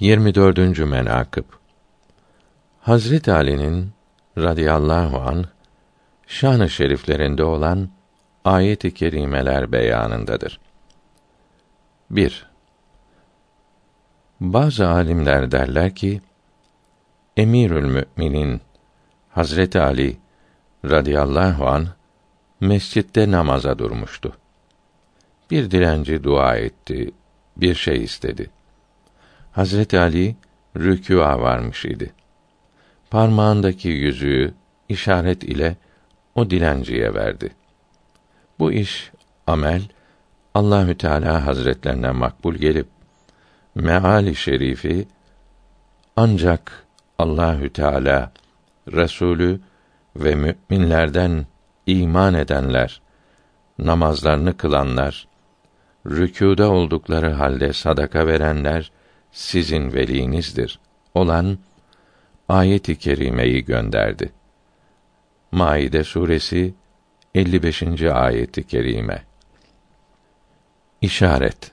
24. menakıb Hazret Ali'nin radıyallahu an şan-ı şeriflerinde olan ayet-i kerimeler beyanındadır. 1. Bazı alimler derler ki Emirül Müminin Hazret Ali radıyallahu an mescitte namaza durmuştu. Bir dilenci dua etti, bir şey istedi. Hazreti Ali rükûa varmış idi. Parmağındaki yüzüğü işaret ile o dilenciye verdi. Bu iş amel Allahü Teala Hazretlerine makbul gelip meali şerifi ancak Allahü Teala Resulü ve müminlerden iman edenler namazlarını kılanlar rükûda oldukları halde sadaka verenler sizin velinizdir olan ayet-i kerimeyi gönderdi. Maide suresi 55. ayeti kerime. İşaret.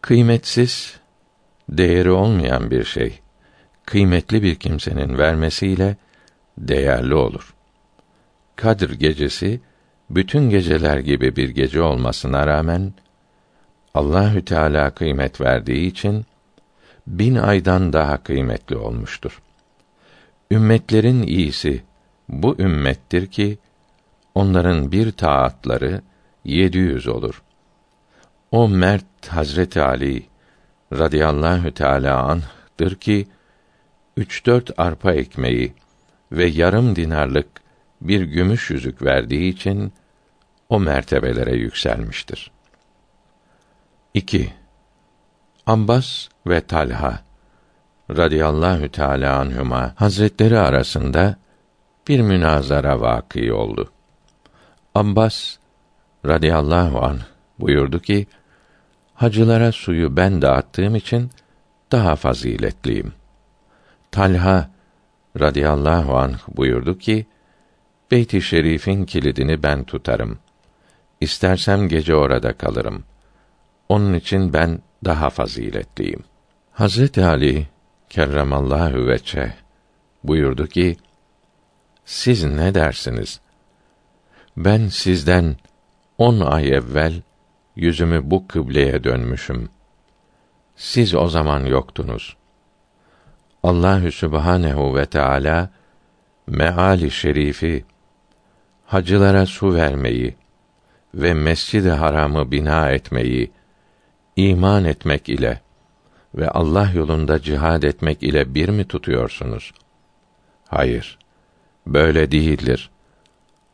Kıymetsiz, değeri olmayan bir şey kıymetli bir kimsenin vermesiyle değerli olur. Kadir gecesi bütün geceler gibi bir gece olmasına rağmen Allahü Teala kıymet verdiği için bin aydan daha kıymetli olmuştur. Ümmetlerin iyisi bu ümmettir ki onların bir taatları yedi yüz olur. O mert Hazreti Ali radıyallahu teala anh'dır ki üç dört arpa ekmeği ve yarım dinarlık bir gümüş yüzük verdiği için o mertebelere yükselmiştir. 2. Ambas ve Talha radıyallahu teala anhuma hazretleri arasında bir münazara vakı oldu. Ambas radıyallahu anh buyurdu ki hacılara suyu ben dağıttığım için daha faziletliyim. Talha radıyallahu anh buyurdu ki Beyt-i Şerif'in kilidini ben tutarım. İstersem gece orada kalırım. Onun için ben daha faziletliyim. Hazreti Ali kerremallahu veçe buyurdu ki siz ne dersiniz? Ben sizden on ay evvel yüzümü bu kıbleye dönmüşüm. Siz o zaman yoktunuz. Allahü Sübhanehu ve Teala meali şerifi hacılara su vermeyi ve Mescid-i Haram'ı bina etmeyi iman etmek ile ve Allah yolunda cihad etmek ile bir mi tutuyorsunuz? Hayır. Böyle değildir.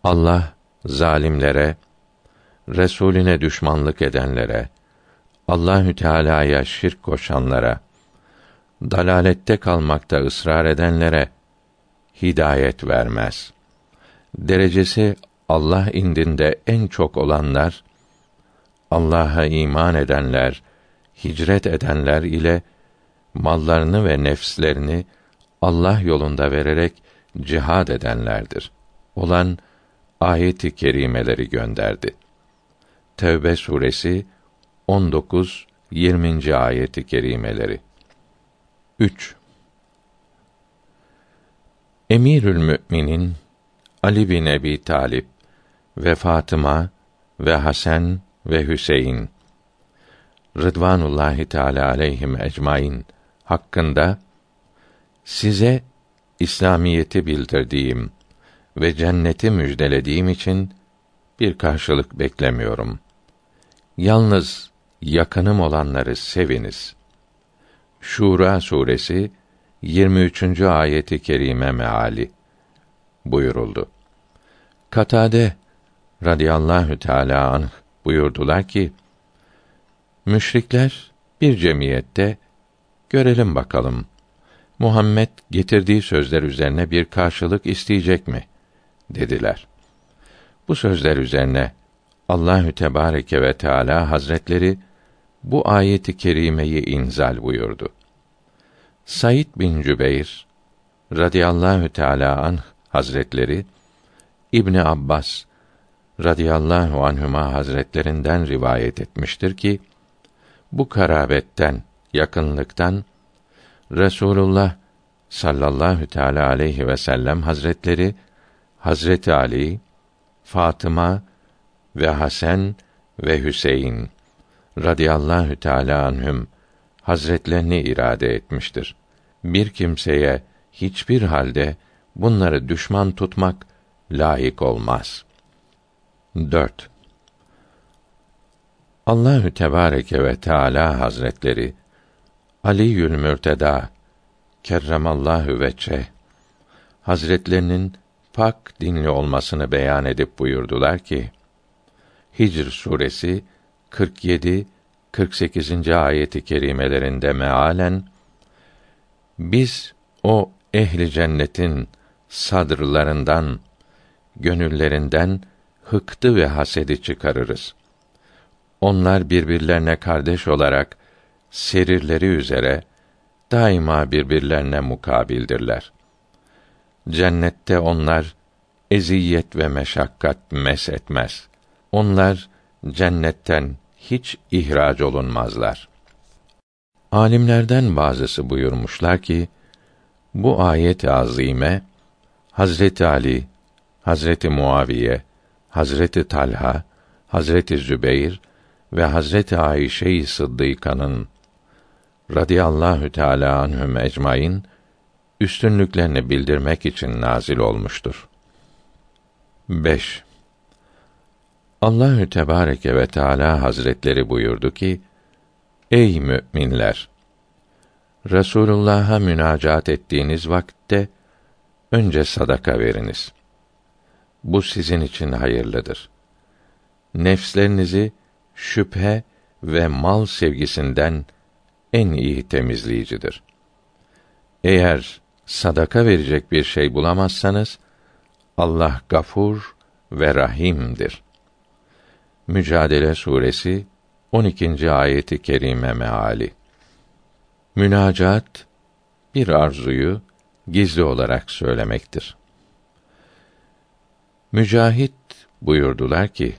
Allah zalimlere, Resulüne düşmanlık edenlere, Allahü Teala'ya şirk koşanlara, dalalette kalmakta ısrar edenlere hidayet vermez. Derecesi Allah indinde en çok olanlar Allah'a iman edenler, hicret edenler ile mallarını ve nefslerini Allah yolunda vererek cihad edenlerdir. Olan ayeti kerimeleri gönderdi. Tevbe suresi 19 20. ayeti kerimeleri. 3. Emirül Müminin Ali bin Ebi Talip ve Fatıma ve Hasan ve Hüseyin Rıdvanullahi Teala aleyhim ecmaîn hakkında size İslamiyeti bildirdiğim ve cenneti müjdelediğim için bir karşılık beklemiyorum. Yalnız yakınım olanları seviniz. Şura suresi 23. ayeti kerime meali buyuruldu. Katade radıyallahu teala anh buyurdular ki müşrikler bir cemiyette görelim bakalım Muhammed getirdiği sözler üzerine bir karşılık isteyecek mi dediler. Bu sözler üzerine Allahü Tebareke ve Teala Hazretleri bu ayeti kerimeyi inzal buyurdu. Said bin Cübeyr radıyallahu teala anh Hazretleri İbni Abbas radıyallahu anhuma hazretlerinden rivayet etmiştir ki bu karabetten yakınlıktan Resulullah sallallahu teala aleyhi ve sellem hazretleri Hazreti Ali, Fatıma ve Hasan ve Hüseyin radıyallahu teala anhüm hazretlerini irade etmiştir. Bir kimseye hiçbir halde bunları düşman tutmak layık olmaz. 4. Allahü Tebareke ve Teala Hazretleri Ali Mürteda kerremallahu veçe Hazretlerinin pak dinli olmasını beyan edip buyurdular ki Hicr suresi 47 48. ayeti kerimelerinde mealen biz o ehli cennetin sadrlarından gönüllerinden hıktı ve hasedi çıkarırız. Onlar birbirlerine kardeş olarak serirleri üzere daima birbirlerine mukabildirler. Cennette onlar eziyet ve meşakkat mes etmez. Onlar cennetten hiç ihraç olunmazlar. Alimlerden bazısı buyurmuşlar ki bu ayet-i azime Hazreti Ali, Hazreti Muaviye, Hazreti Talha, Hazreti Zübeyr ve Hazreti Ayşe-i Sıddıka'nın radıyallahu teala anhum ecmaîn üstünlüklerini bildirmek için nazil olmuştur. 5. Allahü Tebareke ve Teala Hazretleri buyurdu ki: Ey müminler! Resulullah'a münacaat ettiğiniz vakitte önce sadaka veriniz. Bu sizin için hayırlıdır. Nefslerinizi şüphe ve mal sevgisinden en iyi temizleyicidir. Eğer sadaka verecek bir şey bulamazsanız Allah gafur ve rahimdir. Mücadele suresi 12. ayeti kerime meali. Münacat bir arzuyu gizli olarak söylemektir. Mücahit buyurdular ki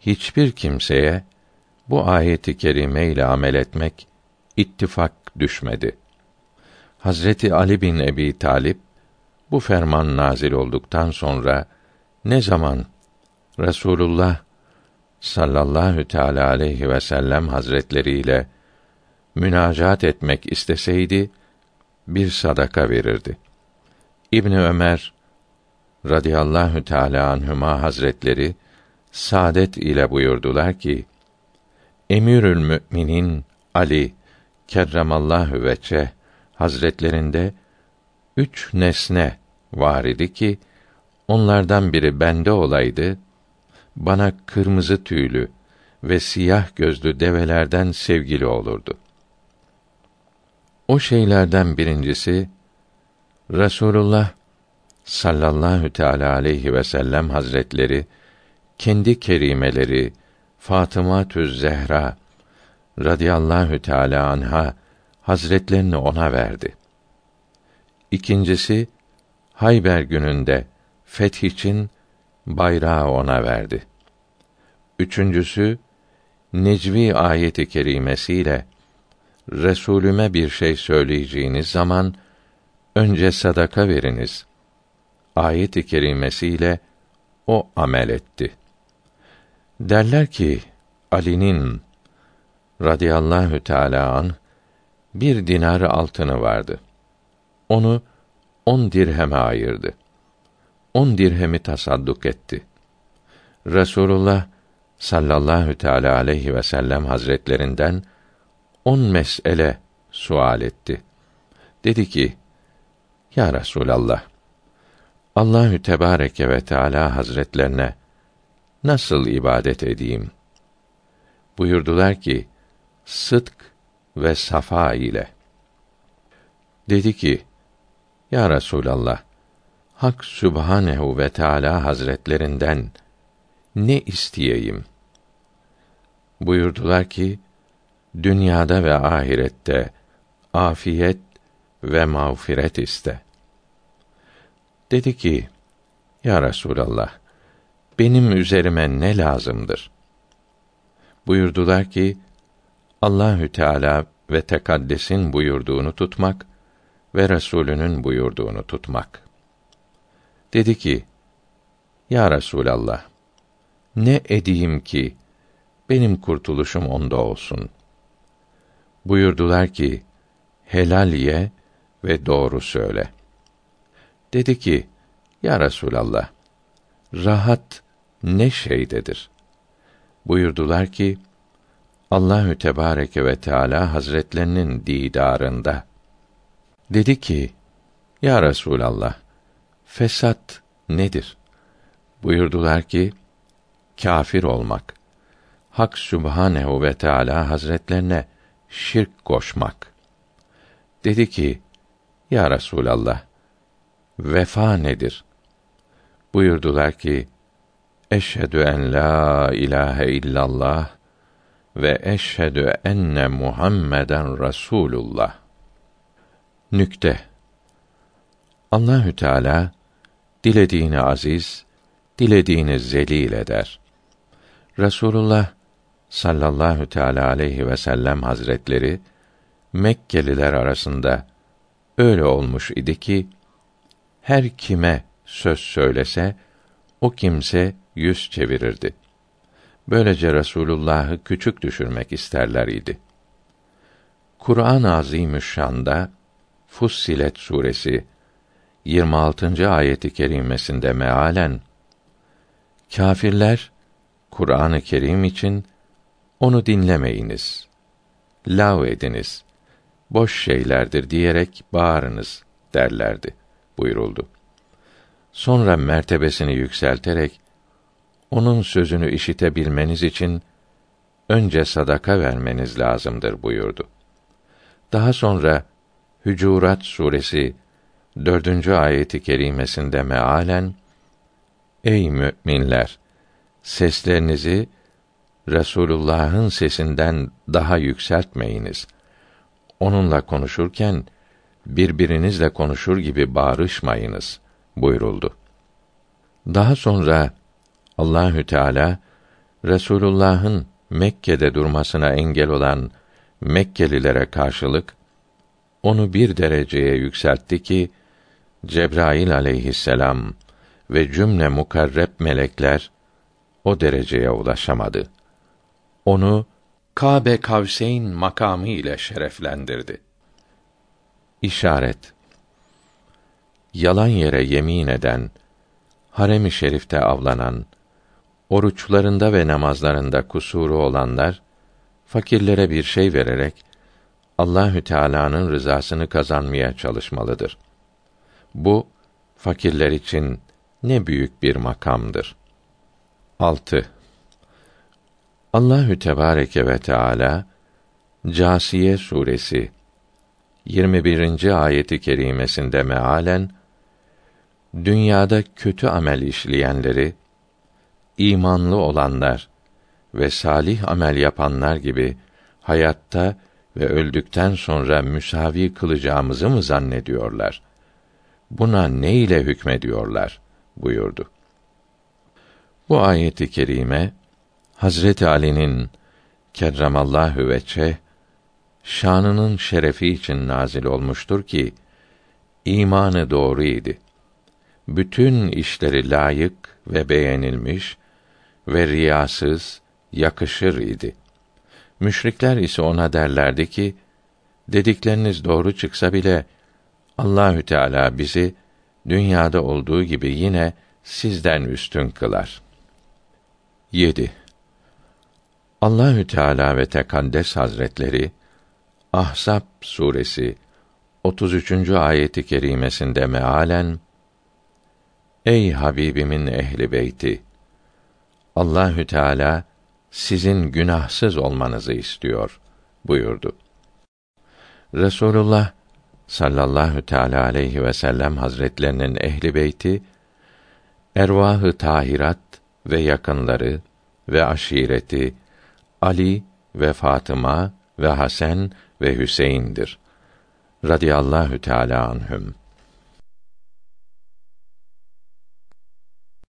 hiçbir kimseye bu ayeti kerime ile amel etmek ittifak düşmedi. Hazreti Ali bin Ebi Talip bu ferman nazil olduktan sonra ne zaman Resulullah sallallahu teala aleyhi ve sellem hazretleriyle münacat etmek isteseydi bir sadaka verirdi. İbn Ömer radıyallahu teala anhuma hazretleri saadet ile buyurdular ki Emirül Müminin Ali kerremallahu veçe hazretlerinde üç nesne var idi ki onlardan biri bende olaydı bana kırmızı tüylü ve siyah gözlü develerden sevgili olurdu. O şeylerden birincisi Resulullah sallallahu teala aleyhi ve sellem hazretleri kendi kerimeleri Fatıma Tüz Zehra radıyallahu teala anha hazretlerini ona verdi. İkincisi Hayber gününde feth için bayrağı ona verdi. Üçüncüsü Necvi ayeti kerimesiyle Resulüme bir şey söyleyeceğiniz zaman önce sadaka veriniz. Ayet-i kerimesiyle o amel etti. Derler ki Ali'nin radıyallahu teala an bir dinar altını vardı. Onu on dirheme ayırdı. On dirhemi tasadduk etti. Resulullah sallallahu teala aleyhi ve sellem hazretlerinden on mesele sual etti. Dedi ki: Ya Resulallah, Allahü Tebareke ve Teala Hazretlerine nasıl ibadet edeyim? Buyurdular ki: Sıdk ve safa ile. Dedi ki: Ya Resulallah, Hak Sübhanehu ve Teala Hazretlerinden ne isteyeyim? Buyurdular ki: Dünyada ve ahirette afiyet ve mağfiret iste. Dedi ki: Ya Resulallah, benim üzerime ne lazımdır? Buyurdular ki: Allahü Teala ve tekaddesin buyurduğunu tutmak ve Resulünün buyurduğunu tutmak. Dedi ki: Ya Resulallah, ne edeyim ki benim kurtuluşum onda olsun. Buyurdular ki: Helal ye ve doğru söyle. Dedi ki: Ya Resulallah, rahat ne şeydedir? Buyurdular ki: Allahü Tebareke ve Teala Hazretlerinin didarında. Dedi ki: Ya Resulallah, fesat nedir? Buyurdular ki: kafir olmak. Hak Sübhanehu ve Teala Hazretlerine şirk koşmak. Dedi ki: Ya Resulallah, vefa nedir? Buyurdular ki: Eşhedü en la ilahe illallah ve eşhedü enne Muhammeden Rasulullah. Nükte Allahü Teala dilediğini aziz, dilediğini zelil eder. Resulullah sallallahu teala aleyhi ve sellem hazretleri Mekkeliler arasında öyle olmuş idi ki her kime söz söylese o kimse yüz çevirirdi. Böylece Resulullah'ı küçük düşürmek isterler idi. Kur'an-ı Azimüşşan'da Fussilet suresi 26. ayeti kerimesinde mealen kâfirler Kur'an-ı Kerim için onu dinlemeyiniz. Lav ediniz. Boş şeylerdir diyerek bağırınız derlerdi buyuruldu. Sonra mertebesini yükselterek onun sözünü işitebilmeniz için önce sadaka vermeniz lazımdır buyurdu. Daha sonra Hücurat suresi dördüncü ayeti kerimesinde mealen Ey müminler seslerinizi Resulullah'ın sesinden daha yükseltmeyiniz. Onunla konuşurken birbirinizle konuşur gibi bağırışmayınız buyuruldu. Daha sonra Allahü Teala Resulullah'ın Mekke'de durmasına engel olan Mekkelilere karşılık onu bir dereceye yükseltti ki Cebrail aleyhisselam ve cümle mukarreb melekler o dereceye ulaşamadı. Onu Kabe Kavseyn makamı ile şereflendirdi. İşaret Yalan yere yemin eden, harem-i şerifte avlanan, oruçlarında ve namazlarında kusuru olanlar fakirlere bir şey vererek Allahü Teala'nın rızasını kazanmaya çalışmalıdır. Bu fakirler için ne büyük bir makamdır. 6. Allahü Tebareke ve Teala Câsiye suresi 21. ayeti kerimesinde mealen dünyada kötü amel işleyenleri imanlı olanlar ve salih amel yapanlar gibi hayatta ve öldükten sonra müsavi kılacağımızı mı zannediyorlar? Buna ne ile hükmediyorlar? buyurdu. Bu ayeti kerime Hazreti Ali'nin kerramallahu veçe şanının şerefi için nazil olmuştur ki imanı doğru idi. Bütün işleri layık ve beğenilmiş ve riyasız, yakışır idi. Müşrikler ise ona derlerdi ki, dedikleriniz doğru çıksa bile Allahü Teala bizi dünyada olduğu gibi yine sizden üstün kılar. 7. Allahü Teala ve Tekaddes Hazretleri Ahzab suresi 33. ayeti kerimesinde mealen Ey Habibimin ehli beyti Allahü Teala sizin günahsız olmanızı istiyor buyurdu. Resulullah sallallahu teala aleyhi ve sellem hazretlerinin ehli beyti ervahı tahirat ve yakınları ve aşireti Ali ve Fatıma ve Hasan ve Hüseyin'dir. Radiyallahu Teala anhüm.